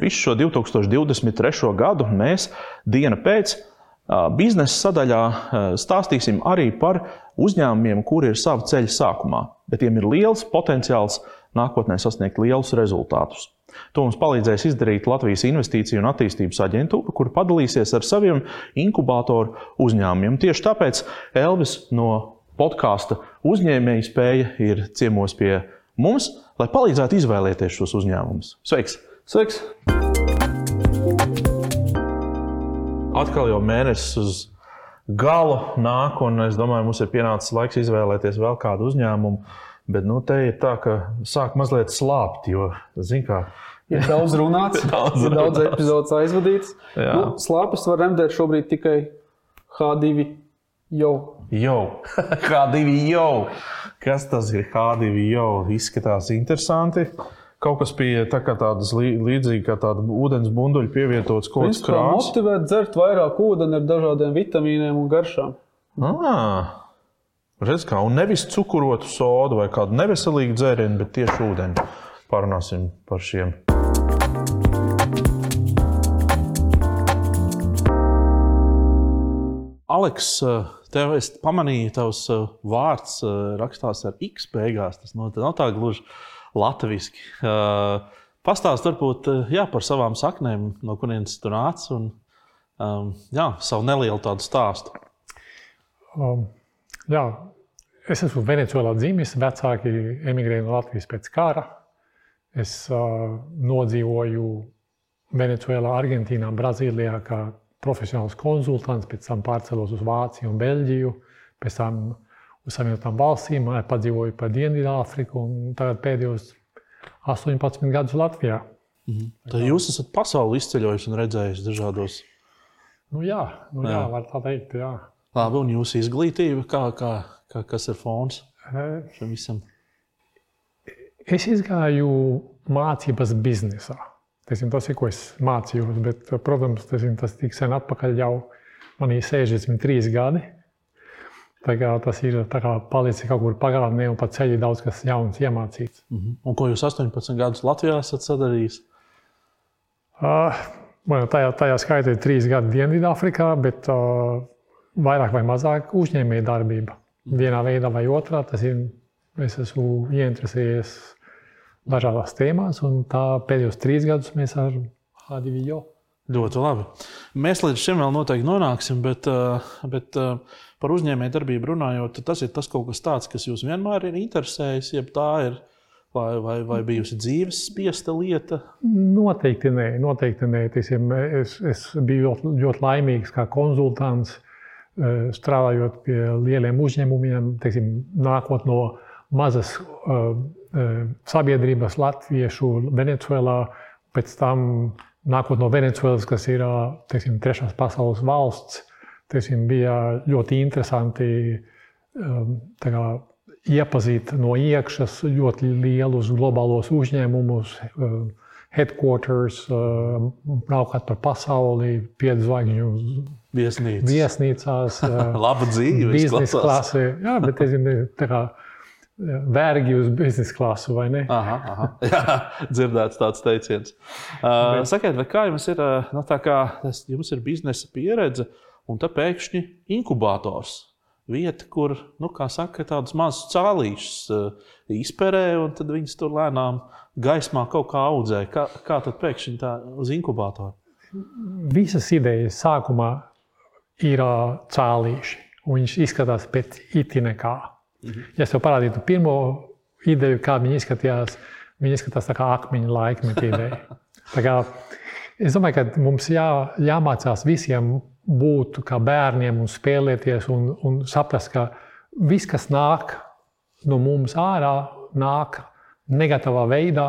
Visu šo 2023. gadu mēs dienu pēc biznesa sadaļā stāstīsim arī par uzņēmumiem, kuri ir sava ceļa sākumā, bet tiem ir liels potenciāls nākotnē sasniegt lielus rezultātus. To mums palīdzēs izdarīt Latvijas Investīciju un attīstības aģentūra, kur padalīsies ar saviem inkubatoru uzņēmumiem. Tieši tāpēc Elvis no podkāsta uzņēmēja spēja ir ciemos pie mums, lai palīdzētu izvēlēties šos uzņēmumus. Sveiks! Sveiks! Atkal jau mēnesis uz galu nāk, un es domāju, mums ir pienācis laiks izvēlēties vēl kādu uzņēmumu. Bet nu, te ir tā, ka sāk mazliet slāpt, jo, zin kā, Ir daudz runāts, Daudz ir daudz epizodes aizvadīts. Jā. Nu, slāpes var remdēt šobrīd tikai H2 jau. Jau, H2 jau. Kas tas ir? H2 jau izskatās interesanti. Kaut kas pie tā kā tādas lī- līdzīga, kā tāda ūdens bunduļa pievietots kaut kāds Principā krāns. motivēt dzert vairāk ūdeni ar dažādiem vitamīniem un garšām. Ah, redz, kā, un nevis cukurotu sodu vai kādu neveselīgu dzērienu, bet tieši ūdeni. Parunāsim par šiem. Aleks, tev es pamanīju, tavs eh, vārds eh, rakstās ar X beigās. Tas nav tā gluži latviešu. Pastāst varbūt eh, jā, par savām saknēm, no kurienes tu nāc, un um, jā, savu nelielu tādu stāstu. Um, jā, es esmu Venecijā dzimis, vecāki emigrēja no Latvijas pēc kara. Es uh, nodzīvoju Venecijā, Argentīnā, Brazīlijā kā profesionāls konsultants, pēc tam pārcēlos uz Vāciju un Beļģiju, pēc tam uz Savienotām valstīm, padzīvoju pa Dienvidāfriku un tagad pēdējos 18 gadus Latvijā. Tad jūs esat pasauli izceļojis un redzējis dažādos. Nu, jā, nu, jā. Jā. var tā teikt. Jā. Labi, un jūsu izglītība, kā, kā, kā, kas ir fons Eh, šim visam? Es izgāju mācības biznesā. Teiksim, tas ir, ko es mācījos, bet, protams, teiksim, tas tik sen atpakaļ jau man ir 63 gadi. Tā kā tas ir kā palicis kaut kur pagātnē, un pa ceļu daudz kas jauns iemācīts. Mhm. Un ko jūs 18 gadus Latvijā esat sadarījis? Uh, man tajā, tajā skaitā ir trīs gadi Dienvidāfrikā, bet uh, vairāk vai mazāk uzņēmēja darbība. Vienā veidā vai otrā tas ir. Es esmu ieinteresējies dažādās tēmās, un tā pēdējos trīs gadus mēs ar HDVO. Ļoti labi. Mēs līdz šim vēl noteikti nonāksim, bet, uh, bet par uzņēmēju darbību runājot, tas ir tas kaut kas tāds, kas jūs vienmēr ir interesējis, jeb tā ir vai, vai, vai bijusi dzīves spiesta lieta. Noteikti nē, noteikti nē. Teiksim, es, es biju ļoti, ļoti laimīgs kā konsultants, eh, strādājot pie lieliem uzņēmumiem, teiksim, nākot no mazas uh, uh, sabiedrības latviešu Venecijā, pēc tam nākot no Venecijas, kas ir teiksim, trešās pasaules valsts. Teiksim, bija ļoti interesanti um, kā, iepazīt no iekšas ļoti lielus globālos uzņēmumus, uh, headquarters, uh, braukāt pa pasauli, piedzvaigžņu Viesnīca. viesnīcās, uh, Laba dzīve. biznesa klasē. Jā, bet es zinu, tā kā uh, vergi uz biznesa klasu, vai ne? Aha, aha. Jā, dzirdēts tāds teiciens. Uh, sakiet, vai kā jums ir, uh, nu, tā kā tas, jums ir biznesa pieredze, un tā pēkšņi inkubators? Vieta, kur, nu, saka, tādas mazas cālīšas uh, izpērē, un tad viņas tur lēnām gaismā kaut kā audzē. Kā, kā tad pēkšņi tā uz inkubatoru? Visas idejas sākumā ir cālīši, un viņš izskatās pēc itina kā. Ja es tev parādītu pirmo ideju, kā viņi izskatījās, viņi izskatās tā kā akmeņa laikmeta ideja. Kā, es domāju, ka mums jā, jāmācās visiem būt kā bērniem un spēlēties un, un saprast, ka viss, kas nāk no mums ārā, nāk negatīvā veidā,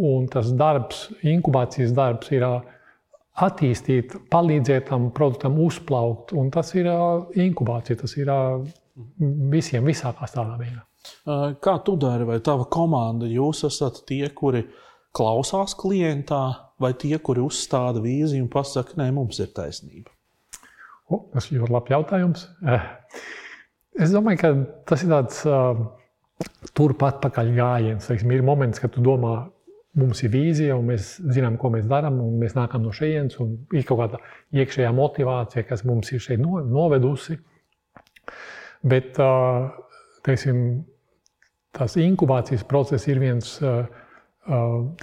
un tas darbs, inkubācijas darbs ir attīstīt, palīdzēt tam produktam uzplaukt. Un tas ir inkubācija, tas ir visiem, visākās tādā veidā. Kā tu dari, vai tava komanda? Jūs esat tie, kuri klausās klientā, vai tie, kuri uzstāda vīziju un pasaka, nē, mums ir taisnība. O, tas ir ļoti labs jautājums. Eh, Es domāju, ka tas ir tāds uh, turpat pakaļ gājiens. Teiksim, ir moments, kad tu domā, mums ir vīzija, un mēs zinām, ko mēs darām, un mēs nākam no šejienes, un ir kaut kāda iekšējā motivācija, kas mums ir šeit no, novedusi. Bet teiksim, tās inkubācijas process ir viens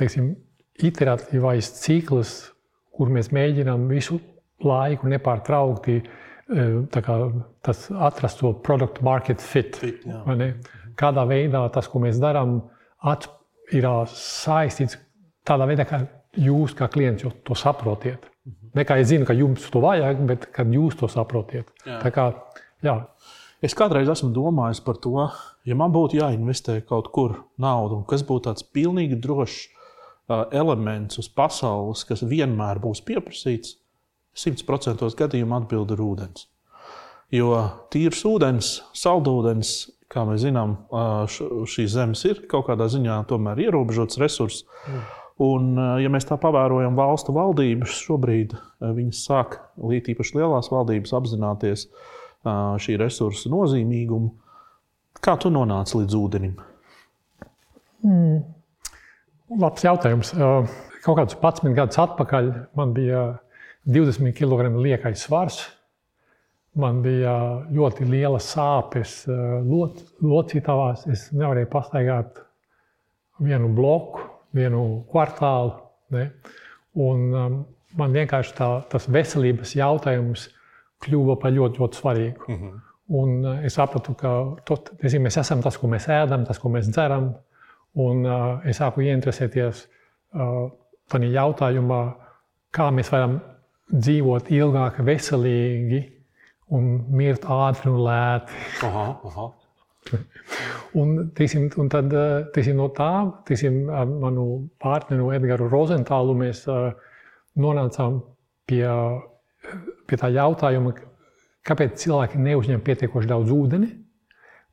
teiksim, iteratīvais cikls, kur mēs mēģinām visu laiku nepārtraukti kā, atrast to produktu market fit. fit Kādā veidā tas, ko mēs darām, ir saistīts tādā veidā, ka jūs kā klients to saprotiet. Mhm. Ne kā es zinu, ka jums to vajag, bet kad jūs to saprotiet. Jā. Kā, jā. Es kādreiz esmu domājis par to, ja man būtu jāinvestē kaut kur naudu, kas būtu tāds pilnīgi drošs elements uz pasaules, kas vienmēr būs pieprasīts, 100% gadījumā atbild ir ūdens. Jo tīrs ūdens, saldūdens kā mēs zinām, šīs zemes ir kaut kādā ziņā tomēr ierobežots resurss. Mm. Un, ja mēs tā pavērojam valstu valdības, šobrīd viņas sāk, īpaši lielās valdības, apzināties šī resursa nozīmīgumu. Kā tu nonāci līdz ūdenim? Mm. Labs jautājums. Kaut kādus 11 gadus atpakaļ man bija 20 kg liekais svars. Man bija ļoti liela sāpes lot, locītavās. Es nevarēju pastaigāt vienu bloku, vienu kvartālu. Ne? Un, um, man vienkārši tā, tas veselības jautājums kļuva par ļoti, ļoti svarīgu. Mm -hmm. Un uh, es sapratu, ka tot, tesim, mēs esam tas, ko mēs ēdam, tas, ko mēs dzeram. Un uh, es sāku ieinteresēties uh, tādā jautājumā, kā mēs varam dzīvot ilgāk, veselīgi un mirt ātri un lēti. Aha, aha. un, teiksim, un tad teiksim, no tā, teiksim, ar manu partneru Edgars Rozentālu mēs uh, nonācām pie, pie tā jautājuma, kāpēc cilvēki neuzņem pietiekoši daudz ūdeni.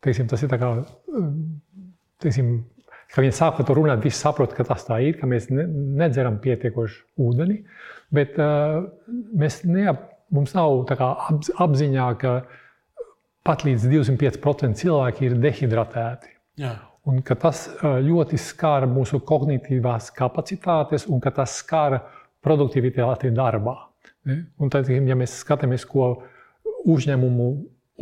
Teiksim, tas ir kā, teiksim, ka viņi sāk par to runāt, visi saprot, ka tas tā ir, ka mēs ne, nedzeram pietiekoši ūdeni, bet uh, mēs neap, mums nav apziņā, ka pat līdz 205% cilvēki ir dehidratēti. Jā. Un tas ļoti skar mūsu kognitīvās kapacitātes un ka tas skar produktivitāti darbā. Un tad, ja mēs skatāmies, ko uzņēmumu,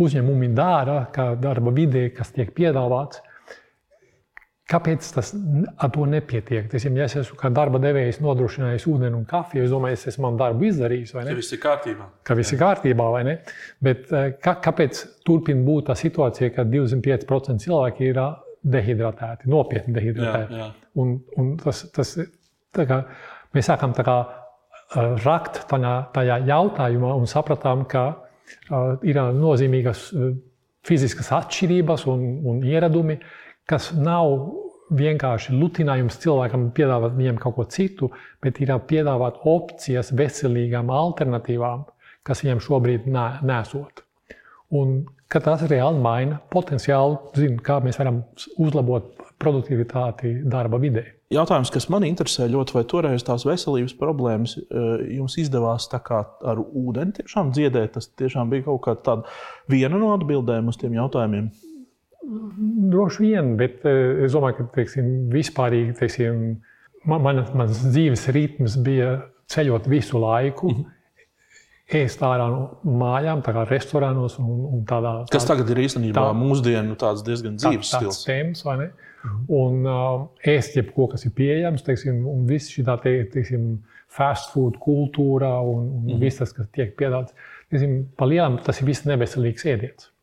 uzņēmumi dara, kā darba vidē, kas tiek piedāvāts, Kāpēc tas ar to nepietiek? Teiksim, ja es esmu kā darba devējs nodrošinājis ūdeni un kafiju, es domāju, es esmu darbu izdarījis. Ka viss ir kārtībā. Ka viss ir kārtībā, vai ne? Bet eh, kā, kāpēc turpina būt tā situācija, ka 25% cilvēki ir dehidratēti, nopietni dehidratēti? Jā, jā. Un, un tas, tas, kā, mēs sākām kā, rakt tajā, tajā jautājumā un sapratām, ka uh, ir nozīmīgas fiziskas atšķirības un, un ieradumi, kas nav vienkārši lutinājums cilvēkam piedāvāt viņam kaut ko citu, bet ir piedāvāt opcijas veselīgām alternatīvām, kas viņam šobrīd nesot. Un tas reāli maina potenciāli, zin, kā mēs varam uzlabot produktivitāti darba vidē. Jautājums, kas man interesē ļoti, vai toreiz tās veselības problēmas e, jums izdevās ar ūdeni tiešām dziedēt? Tas tiešām bija kaut kāda viena no atbildēm uz tiem jautājumiem. Droši vien, bet eh, es domāju, ka teiksim, vispārīgi teiksim, man, man, mans dzīves ritms bija ceļot visu laiku. Mm -hmm. Ēst ārā no mājām, tā kā restorānos un, un tādā. tādā Kas tagad ir īstenībā tā, mūsdienu diezgan dzīves tā, stils. Tēmas, vai ne? Mm -hmm. Un uh, ēst jebko, kas ir pieejams, teiksim, un viss šī tā te, teiksim, fast food kultūra un, un mm -hmm. viss tas, kas tiek piedāvāts. Teiksim, pa lielam tas ir viss neveselīgs ēdiens.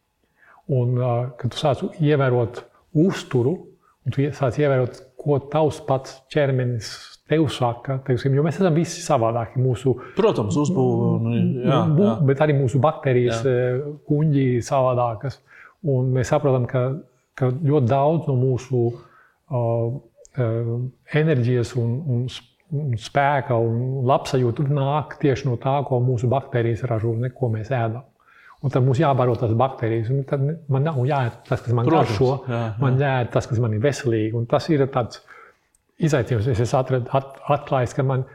Un, kad tu sāc ievērot uzturu, un tu sāc ievērot, ko tavs pats ķermenis tev saka, teiksim, jo mēs esam visi savādāki. Mūsu, Protams, uzbūve, bet arī mūsu baktērijas, jā. kuģi savādākas. Un mēs saprotam, ka, ka ļoti daudz no mūsu uh, enerģijas un, un, un spēka un labsajūta nāk tieši no tā, ko mūsu baktērijas ražo, ne ko mēs ēdam. Un tad mums jābaro tās baktērijas. Tad man nav jāēd tas, kas man Protams, garšo, jā, jā. man jāēd tas, kas man ir veselīgi. Un tas ir tāds izaicinājums. Es esmu at, atklājis, ka man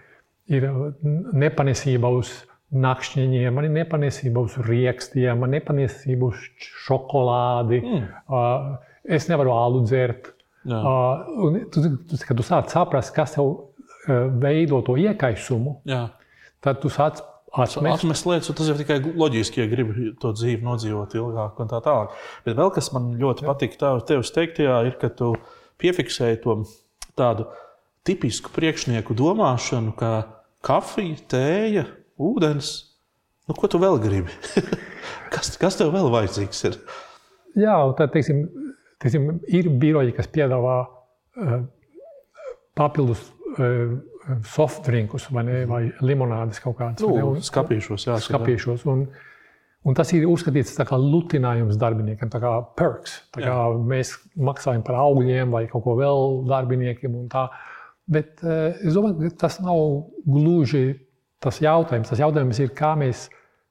ir nepanesība uz nakšņiem, man ir nepanesība uz rīkstiem, man ir nepanesība uz šokolādi. Mm. Es nevaru alu dzert. Uh, un tu, tu, kad tu sāc saprast, kas tev uh, veido to iekaisumu, Jā. tad tu sāc atmest. Lietas, un tas ir tikai loģiski, ja gribi to dzīvi nodzīvot ilgāk un tā tālāk. Bet vēl kas man ļoti patīk tevis teiktajā, ir, ka tu piefiksēji to tādu tipisku priekšnieku domāšanu, kā kafija, tēja, ūdens. Nu, ko tu vēl gribi? kas, kas tev vēl vajadzīgs ir? Jā, un tad, teiksim, teiksim, ir biroji, kas piedāvā uh, papildus uh, soft drinkus vai, ne, vai limonādes kaut kādas. Nu, skapīšos, jā. skapīšos. Un, un tas ir uzskatīts par lutinājums darbiniekiem, tā kā perks. Tā kā mēs maksājam par augļiem vai kaut ko vēl darbiniekiem. Bet uh, es domāju, ka tas nav gluži tas jautājums. Tas jautājums ir, kā mēs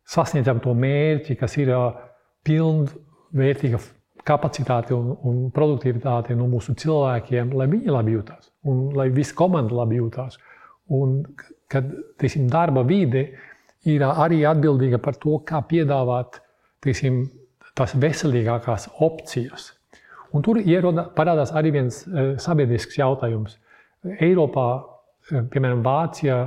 sasniedzam to mērķi, kas ir uh, pilnvērtīga kapacitāte un, un produktivitāte no mūsu cilvēkiem, lai viņi labi jūtas un lai visa komanda labi jūtas. Un kad teiksim, darba vide ir arī atbildīga par to, kā piedāvāt teiksim, tās veselīgākās opcijas. Un tur ieroda, parādās arī viens uh, sabiedrisks jautājums. Eiropā, uh, piemēram, Vācijā,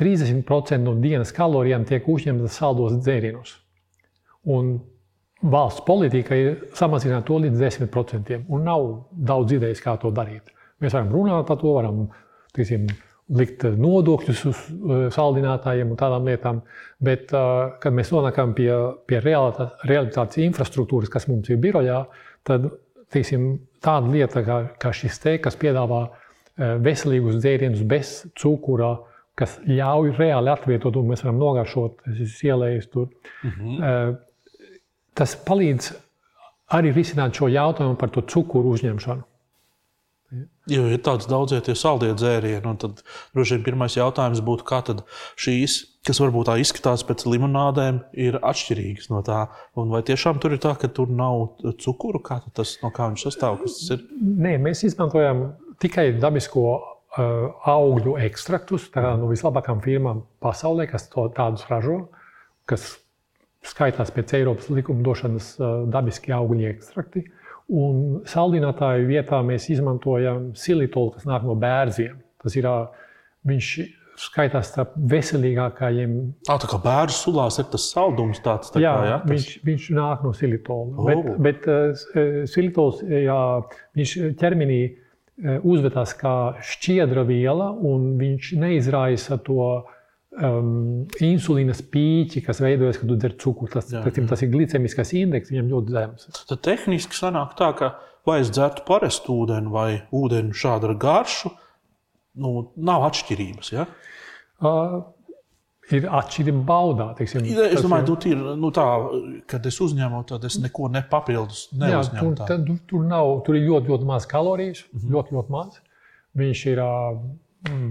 30% no dienas kalorijām tiek uzņemtas saldos dzērienos. Un valsts politika ir samazināt to līdz 10%. Un nav daudz idejas, kā to darīt. Mēs varam runāt par to, varam tiksim, likt nodokļus uz uh, saldinātājiem un tādām lietām. Bet, uh, kad mēs nonākam pie, pie realitātes, infrastruktūras, kas mums ir birojā, tad tiksim, tāda lieta kā, kā šis te, kas piedāvā uh, veselīgus dzērienus bez cukura, kas ļauj reāli atvietot, un mēs varam nogaršot, es ielējis tur. Mm -hmm. Tas palīdz arī risināt šo jautājumu par to cukuru uzņemšanu. Jo ir tāds daudzie tie saldie dzērieni, un tad droši vien pirmais jautājums būtu, kā tad šīs, kas varbūt tā izskatās pēc limonādēm, ir atšķirīgas no tā. Un vai tiešām tur ir tā, ka tur nav cukuru, kā tas no kā viņš sastāv? Nē, mēs izmantojam tikai dabisko uh, augļu ekstraktus no vislabākajām firmām pasaulē, kas to tādus ražo, kas skaitās pēc Eiropas likumdošanas uh, dabiski augļu ekstrakti. Un saldinātāju vietā mēs izmantojam silitolu, kas nāk no bērziem. Tas ir, viņš skaitās starp veselīgākajiem Tā, tā kā bērnu sulās ir tas saldums, tāds tā Jā, kā, ja, tas, viņš, viņš nāk no silitola. Oh. Bet, bet uh, silitols jā, viņš ķermenī uzvedās kā šķiedra viela, un viņš neizraisa to um, insulīna spīķi, kas veidojas, kad dzer cukuru. Tas, Jā, jā, tas ir glicemiskais indeks, viņam ļoti zems. tad tehniski sanāk tā, ka vai es dzertu parastu ūdeni vai ūdeni šādu ar garšu, nu, nav atšķirības. Ja? Uh, ir atšķirība baudā. Teiksim, Es domāju, ir- nu, tīri, nu, tā, kad es uzņemu, tad es neko nepapildus Jā, tur, tā. tur, tur, nav, tur ir ļoti, ļoti maz kalorijas. Mm. -hmm. ļoti, ļoti maz. Viņš ir uh,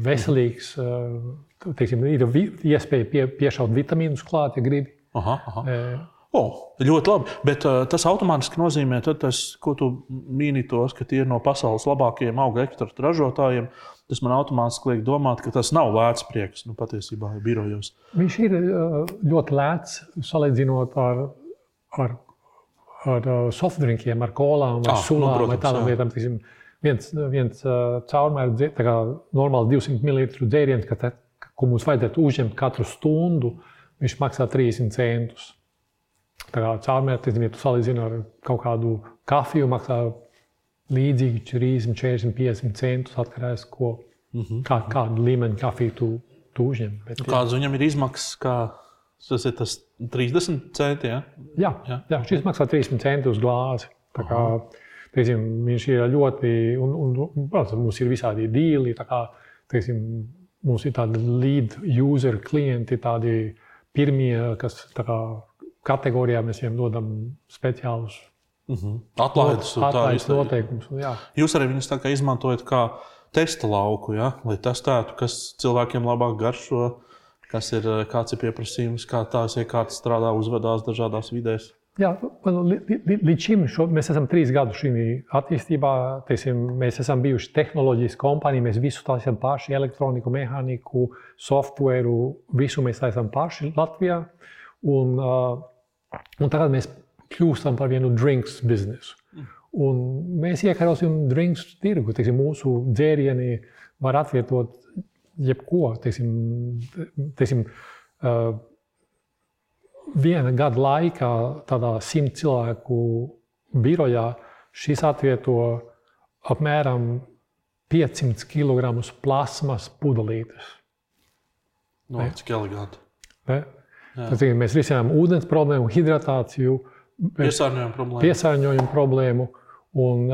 veselīgs. Uh, teiksim, ir vi, iespēja pie, piešaut vitamīnus klāt, ja gribi. Aha, aha. Uh, O, ļoti labi. Bet uh, tas automātiski nozīmē, tas, ko tu mīni tos, ka tie ir no pasaules labākajiem auga ekstraktu ražotājiem, tas man automātiski liek domāt, ka tas nav vērts prieks. Nu, patiesībā ir birojos. viņš ir uh, ļoti lēts salīdzinot ar, ar, ar softdrinkiem, ar kolām, vai Ah, ah, sulām, nu, vai protams, tādām jā. lietām. Teiksim, viens viens caurmērs, tā kā normāls 200 ml dzēriens, ka te, ko mums vajadzētu uzņemt katru stundu, viņš maksā 30 centus. Tā kā caurmērķis, ja tu salīdzini ar kaut kādu kafiju, maksā līdzīgi 30, 40, 50 centus atkarīgs no tā, kā, kādu līmeņu kafiju tu, tu uzņem. Bet, jā, Kādas viņam ir izmaksas? Kā, tas ir tas 30 centi. Ja? jā, Jā. jā, šis maksā 30 centus glāzi. Tā Kā, teiksim, viņš ir ļoti, un, un, un protams, mums ir visādi dīli. Kā, teiksim, mums ir tādi lead user klienti, tādi pirmie, kas tā kā, kategorijā mēs viņiem dodam speciālus Atlaides un tā atlaides noteikumus. un jā. Jūs arī viņus kā izmantojat kā testa lauku, ja? lai testētu, kas cilvēkiem labāk garšo, kas ir, kāds ir pieprasījums, kā tās iekārtas strādā, uzvedās dažādās vidēs. Jā, li- līdz šim šo, mēs esam trīs gadus šajā attīstībā. Teiksim, mēs esam bijuši tehnoloģijas kompānija, mēs visu taisām paši, elektroniku, mehāniku, software, visu mēs taisām paši Latvijā. Un, un tagad mēs kļūstam par vienu drinks biznesu. Un mēs iekarosim drinks tirgu. Teiksim, mūsu dzērieni var atvietot jebko. Teiksim, teiksim, uh, viena gada laikā tādā simt cilvēku birojā šis atvieto apmēram 500 kg plasmas pudelītes. No, Ne. cik eleganti. Tad, mēs risinām ūdens problēmu, hidratāciju, Piesārņojuma problēma. piesārņojumu problēmu. Un,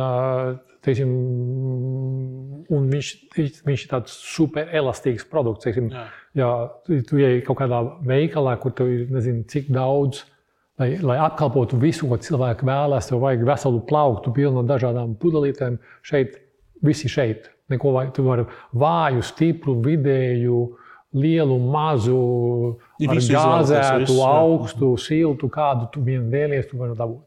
teiksim, un viņš, viņš- ir tāds superelastīgs produkts. Teiksim, Jā. ja tu ej kaut kādā veikalā, kur tev ir nezinu, cik daudz, lai, lai apkalpotu visu, ko cilvēki vēlās, tev vajag veselu plauktu pilnu no dažādām pudelītēm. Šeit viss ir šeit. Neko vajag. Tu vari vāju, stipru, vidēju, lielu, mazu, gāzētu, jā. augstu, siltu, kādu tu vien vēlies, tu vari dabūt.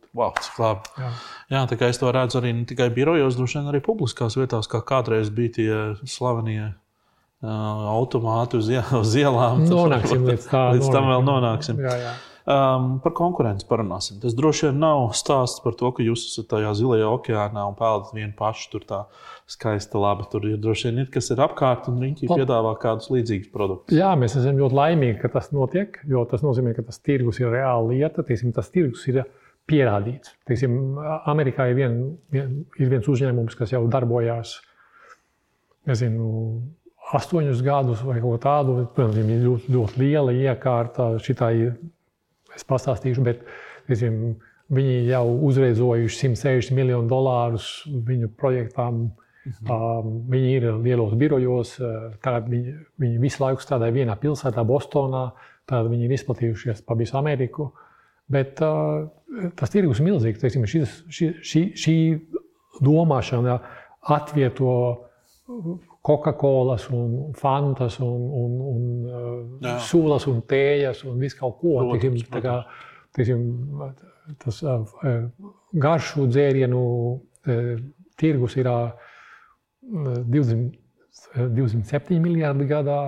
Wow. Jā. Tā kā es to redzu arī ne tikai birojos, droši vien arī publiskās vietās, kā kādreiz bija tie slavenie uh, automāti uz, uz ielām. Nonāksim līdz tā. Līdz tam vēl nonāksim. Jā, jā. Um, par konkurenci parunāsim. Tas droši vien nav stāsts par to, ka jūs esat tajā zilajā okeānā un peldat vienu pašu. Tur tā skaista, labi. Tur ir droši vien ir, kas ir apkārt un viņi piedāvā kādus līdzīgus produktus. Jā, mēs esam ļoti laimīgi, ka tas notiek, jo tas nozīmē, ka tas tirgus ir reāla lieta. Teiksim, tas tirgus ir pierādīts. Teiksim, Amerikā ir, vien, vien, ir viens uzņēmums, kas jau darbojās nezinu, astoņus gadus vai ko tādu. Protams, viņiem ir ļoti, ļoti liela iekārta. Šitā ir, es pastāstīšu, bet teiksim, viņi jau uzreizojuši 160 miljonu dolārus viņu projektām. Um, viņi ir lielos birojos, uh, tagad viņi, viņi visu laiku strādāja vienā pilsētā, Bostonā. Tad viņi ir izplatījušies pa visu Ameriku. Bet uh, tas tirgus ir milzīgs. Teiksim, šis, šī, šī, šī domāšana atvieto Coca-Cola, Fantas, un, un, un Jā. sulas, un tējas, un visu kaut ko. Teiksim, kā, teiksim, tas garšu dzērienu tirgus ir uh, 20, uh, 207 miljardi gadā.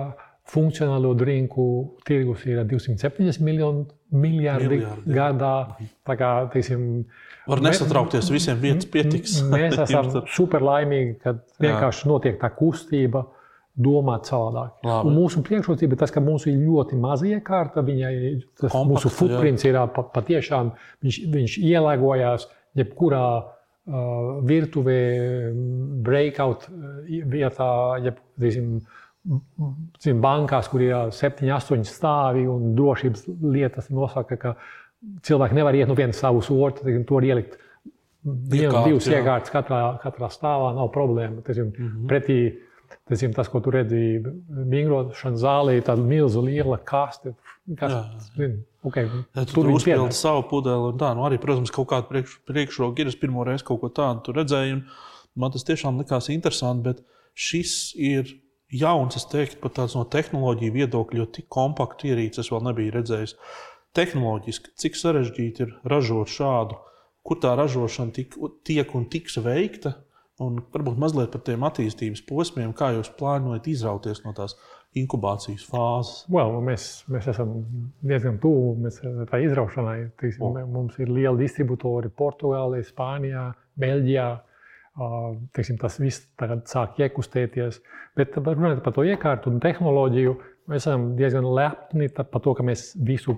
Funkcionālo drinku tirgus ir 270 miljonu, miljardi Miljardi, jā. gadā. Tā kā, teiksim, Var nesatraukties, visiem vietas pietiks. Mēs esam Jums tur- super laimīgi, ka vienkārši notiek tā kustība, domāt savādāk. Mūsu priekšrocība ir tas, ka mums ir ļoti maza iekārta. Viņai tas Kompakta, mūsu footprints ir ā, pa- patiešām, viņš, viņš ielēgojās jebkurā uh, virtuvē, breakout uh, vietā, jeb, teiksim, Zin, bankās, kur ir septiņi, astoņi stāvi un drošības lietas nosaka, ka cilvēki nevar iet no vienas stāvus uz otru, to ielikt Iekārt, divas iekārtas katrā, katrā stāvā, nav problēma. Teiksim, mm -hmm. Pretī teiksim, tas, ko tu redzēji vingrošanas zālē, ir tāda milzu liela kaste. Kas, zin, okay, Ja tu tur uzpildi pieder. savu pudeli, tā, nu arī, protams, kaut kāda priekš, priekšroka ir. Es pirmo reizi kaut ko tādu redzēju, un man tas tiešām likās interesanti, bet šis ir jauns, es teiktu, pat tāds no tehnoloģiju viedokļa, jo tik kompaktu ierīci es vēl nebiju redzējis. Tehnoloģiski, cik sarežģīti ir ražot šādu, kur tā ražošana tik, tiek un tiks veikta, un varbūt mazliet par tiem attīstības posmiem, kā jūs plānojat izrauties no tās inkubācijas fāzes. Well, mēs, mēs esam diezgan tuvu tā izraušanai. Teiksim, O. oh. Mums ir lieli distribūtori Portugālē, Spānijā, Beļģijā. Uh, teiksim, tas viss tagad sāk iekustēties. Bet runājot par to iekārtu un tehnoloģiju, mēs esam diezgan lepni par to, ka mēs visu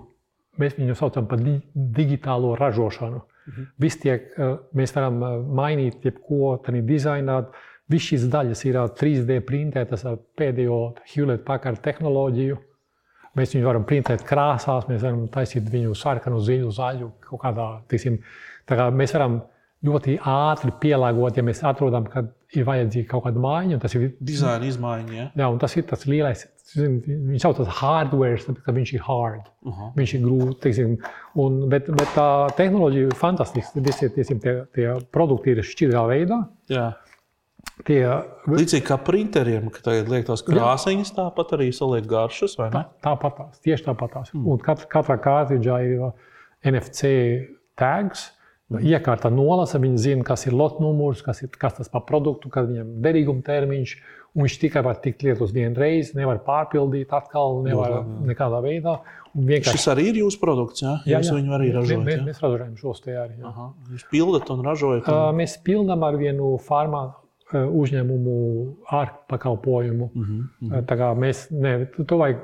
mēs viņu saucam par di digitālo ražošanu. Mhm. Viss tiek, uh, mēs varam uh, mainīt jebko tādā dizainā. Visas šīs daļas ir ā, 3D printētas ar pēdējo Hewlett Packard tehnoloģiju. Mēs viņu varam printēt krāsās, mēs varam taisīt viņu sarkanu, zilu, zaļu, kaut kādā. Tiksim, tā kā mēs varam ļoti ātri pielāgot, ja mēs atrodam, ka ir vajadzīga kaut kāda maiņa. Tas ir, Dizaina izmaiņa. Ja? jā, un tas ir tas lielais, viņš sauc par hardware, tāpēc, ka viņš ir hard. Uh -huh. Viņš ir grūts, bet, bet tā tehnoloģija ir fantastiska. Visi teiksim, tie, tie produkti ir šķidrā veidā. Jā. Tie, Līdzīgi kā printeriem, ka tagad liek tās krāsainas, tāpat arī saliek garšas. tā, tāpatās, tieši tāpatās. Mm. Un kat, katrā kārtiņā ir NFC tags, Iekārta nolasa, viņi zina, kas ir lots numurs, kas, ir, kas tas par produktu, kad viņam derīguma termiņš. Un viņš tikai var tikt lietots vienu reizi, nevar pārpildīt atkal, nevar Jā, jā. nekādā veidā. Vienkārši Šis arī ir jūsu produkts, jā? Jā, Jūs jā. viņu arī ražojat. Mēs, mēs ražojam šos te arī. jā. Aha. Jūs pildat un ražojat. Uh, Un... Mēs pildām ar vienu farmā uh, uzņēmumu ārpakalpojumu. Mm -hmm. Tā kā mēs, ne, to vajag,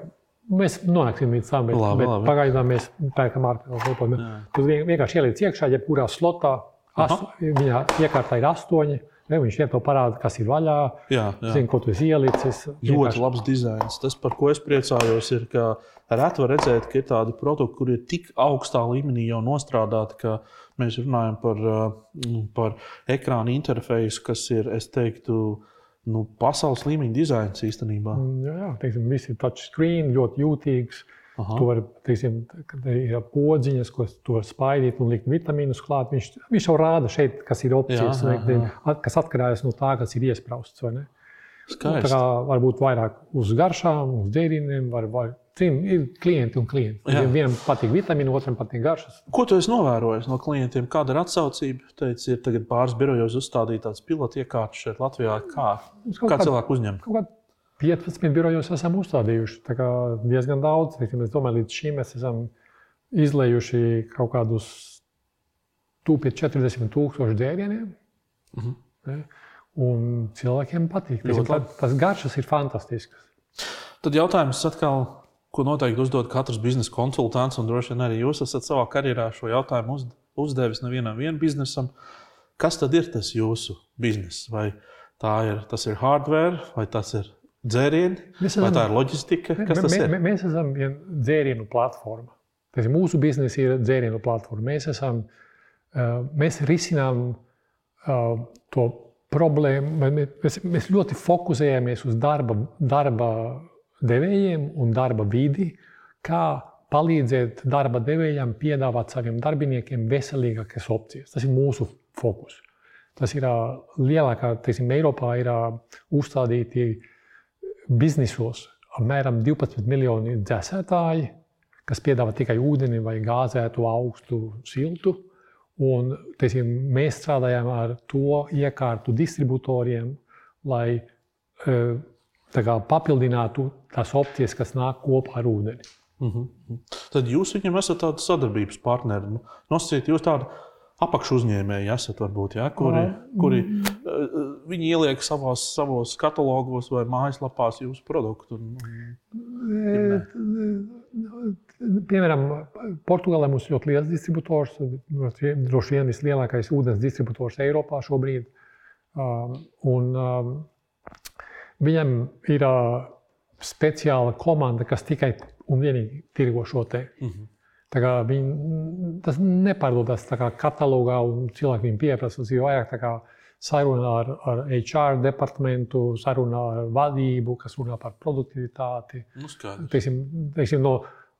mēs nonāksim līdz tam, bet, Labi, bet labi. pagaidām mēs pērkam ārpakalpojumu. Jā. Tu vien- vienkārši ieliec iekšā, jebkurā slotā, ast, viņa iekārtā ir astoņi. Ne, viņš jau parāda, kas ir vaļā, Jā, jā. zina, ko tu esi ielicis. Ļoti Vienkārši- labs dizains. Tas, par ko es priecājos, ir, ka reti var redzēt, ka ir tādi produkti, kur ir tik augstā līmenī jau nostrādāti, ka mēs runājam par, uh, par ekrāna interfeisu, kas ir, es teiktu, nu, pasaules līmeņa dizains īstenībā. Jā, jā teiksim, viss ir touchscreen, ļoti jūtīgs. Aha. Tu vari, teiksim, ir podziņas, ko tu vari spaidīt un likt vitamīnus klāt. Viņš, viņš jau rāda šeit, kas ir opcijas, Jā, jā, at- kas atkarīgs no tā, kas ir iesprausts. Tā Skaisti. kā varbūt vairāk uz garšām, uz dzērieniem, var, var, trim, ir klienti un klienti. Jā. Vienam patīk vitamīni, otram patīk garšas. Ko tu esi novērojis no klientiem? Kāda ir atsaucība? Teici, ir tagad pāris birojos uzstādīts tāds pilots iekārts šeit Latvijā. Kā, kā kā- cilvēku kā 15 birojos esam uzstādījuši. Tā kā diezgan daudz. Es domāju, līdz šim mēs esam izlējuši kaut kādus tūpīgi 40 tūkstošu dzērieniem. Mhm. Ne? Un cilvēkiem patīk. Tā, tas garšas ir fantastisks. Tad jautājums atkal, ko noteikti uzdod katrs biznesa konsultants, un droši vien arī jūs esat savā karjerā šo jautājumu uz, uzdevis nevienam vienam biznesam. Kas tad ir tas jūsu bizness? Vai tā ir, tas ir hardware, vai tas ir dzērieni, Mēs vai esam- tā ir loģistika? Kas tas ir? mē, mēs esam dzērienu platforma. Tas mūsu biznesa, ir dzērienu platforma. Mēs, esam, uh, mēs risinām uh, to problēmu. mē- Mēs, mēs ļoti fokusējamies uz darba, darba devējiem un darba vidi, kā palīdzēt darba devējiem piedāvāt saviem darbiniekiem veselīgākas opcijas. Tas ir mūsu fokus. Tas ir lielākā, teiksim, Eiropā ir uzstādīti biznesos apmēram 12 miljoni dzēsētāji, kas piedāvā tikai ūdeni vai gāzētu, augstu, siltu. Un, teiksim, mēs strādājam ar to iekārtu distributoriem, lai tā kā, papildinātu tās opcijas, kas nāk kopā ar ūdeni. Mhm. Tad jūs viņam esat tāds sadarbības partneri. Nu, Nosacīt, jūs tādi apakšu uzņēmēji esat, varbūt, ja, kuri, kuri eh, viņi ieliek savos, savos katalogos vai mājaslapās jūsu produktu. un- Piemēram, Portugālē mums ir ļoti liels distributors, droši vien vislielākais ūdens distributors Eiropā šobrīd. Um, Un, um, viņam ir uh, speciāla komanda, kas tikai un vienīgi tirgo šo te. Tā kā viņi, tas nepārdodas kā katalogā, un cilvēki viņu pieprasa. Tas ir vairāk kā saruna ar, ar HR departamentu, saruna ar vadību, kas runā par produktivitāti Nu, teiksim, teiksim, no,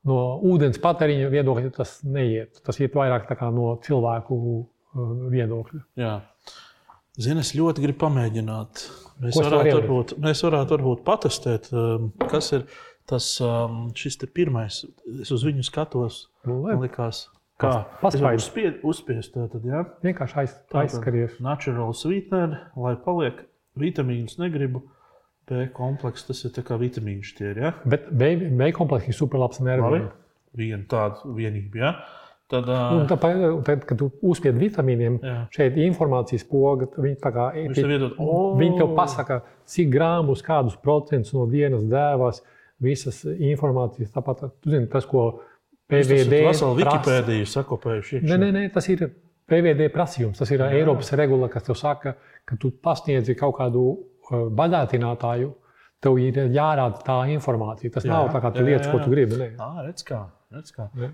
no ūdens patēriņa viedokļa tas neiet. Tas iet vairāk no cilvēku uh, viedokļa. Jā. Zini, es ļoti gribu pamēģināt. Mēs varētu, ieliku? varbūt, mēs varētu varbūt patestēt, um, kas ir tas um, šis pirmais. Es uz viņu skatos. Nu, Man liekas, kā Paspaidi. uzspiest, uzspiest tātad, ja? Vienkārši aiz, aizskaries. Natural sweetener, lai paliek vitamīnus negribu. B komplekss, tas ir tā kā vitamīnu šķieri. Ja? Bet B komplekss ir superlabs nerviem. Viena tāda vienība. Ja? Tad, Un uh, tāpēc, tad, kad tu uzspied vitamīniem, Jā. šeit ir informācijas poga. Viņi, tā kā, Viņš tev iedod, viņi tev pasaka, cik grāmus, kādus procentus no dienas dēvās, visas informācijas. Tāpat zini, tas, ko PVD tas ir. Wikipēdija sakopējuši. Nē, nē, nē, tas ir PVD prasījums. Tas ir Jā. Eiropas regula, kas tev saka, ka tu pasniedzi kaut kādu uh, bagātinātāju. Tev ir jārāda tā informācija. Tas Jā, nav tā kā tu jā, lietas, jā, ko tu gribi. Nē. Ah, redz kā.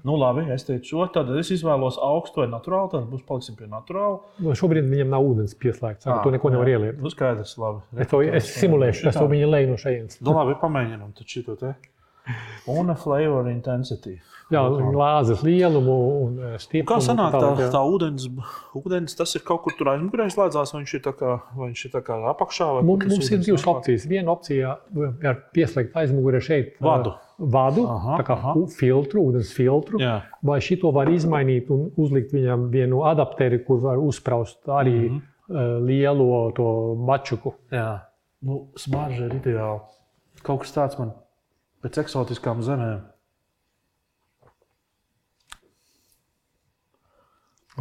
Nu, labi, es teicu šo. Tad es izvēlos augstu vai naturālu. Tad būs paliksim pie naturāla. Nu, Šobrīd viņam nav ūdens pieslēgts. Ah, Tu neko nevar jā. ieliet. Nu, skaidrs, labi. Es to es simulēšu, es to viņa leju no šejienes. Nu, labi, pamēģinām šito te. Un flavor intensity. Jā, glāzes lielumu un stiprumu. Kā sanāk, tā, jā. tā ūdens, ūdens, tas ir kaut kur tur aizmugurē slēdzās, vai viņš ir tā kā, viņš ir tā kā apakšā? Vai Mums, tas mums ir divas opcijas. Viena opcija ir pieslēgt aizmugurē šeit. Vadu. eh, vadu, Aha, kā aha. filtru, ūdens filtru. Jā. Vai šito var izmainīt un uzlikt viņam vienu adapteri, kur var uzspraust arī mm -hmm. lielo to mačuku? Jā, nu, smarža ir ideāla. Kaut kas tāds man pēc eksotiskām zemēm.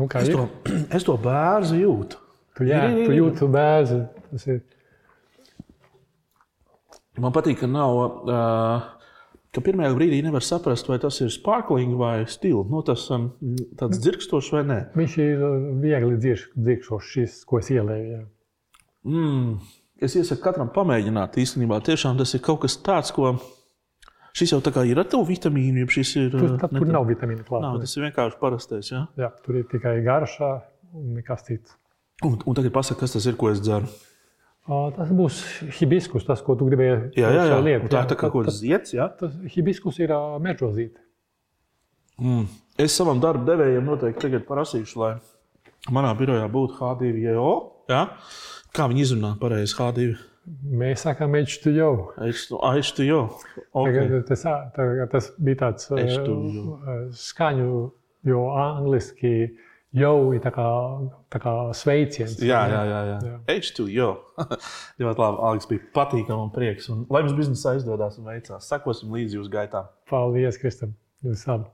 Kā Es to, es to bērnu jūtu. Tu, jā, Ir, ir, tu ir. jūti ir Man patīk, ka nav. Uh, ka pirmajā brīdī nevar saprast, vai tas ir sparkling vai stils. Nu, tas um, tāds dzirkstošs vai nē. Viņš ir uh, viegli dzirkšošs, šis, ko es ielēju. jā. Mm. Es iesaku katram pamēģināt. Īstenībā tiešām tas ir kaut kas tāds, ko. Šis jau tā kā ir ar to vitamīnu, ir. Tur, uh, tad, ne tur nav vitamīna klāta. Nav, tas ir vienkārši parastais. Ja? Jā, tur ir tikai garšā un nekas cits. Un, un tagad pasaka, kas tas ir, ko es dzeru. Tas būs hibiskus, tas, ko tu gribēji Jā, jā, jā. Un Tā tā kā kaut kas zieds. Ja? Tas hibiskus ir mežozīte. Mm. Es savam darba devējam noteikti tagad prasīšu, lai manā birojā būtu H2O. Ja? Kā viņi izrunā pareizi H2? Mēs sakām, mežs tu jau. H2O. Okay. Tas, ā, tagad tas bija tāds ā, H2O. ā, skaņu, jo angliski jau ir tā kā, tā kā sveiciens. Jā, jā, jā. jā. Jā. H2O. Ļoti labi. Aleks bija patīkami un prieks. Un, lai mums biznesā izdodas un veicās. Sakosim līdzi jūsu gaitām. Paldies, Kristam. Jūs abi.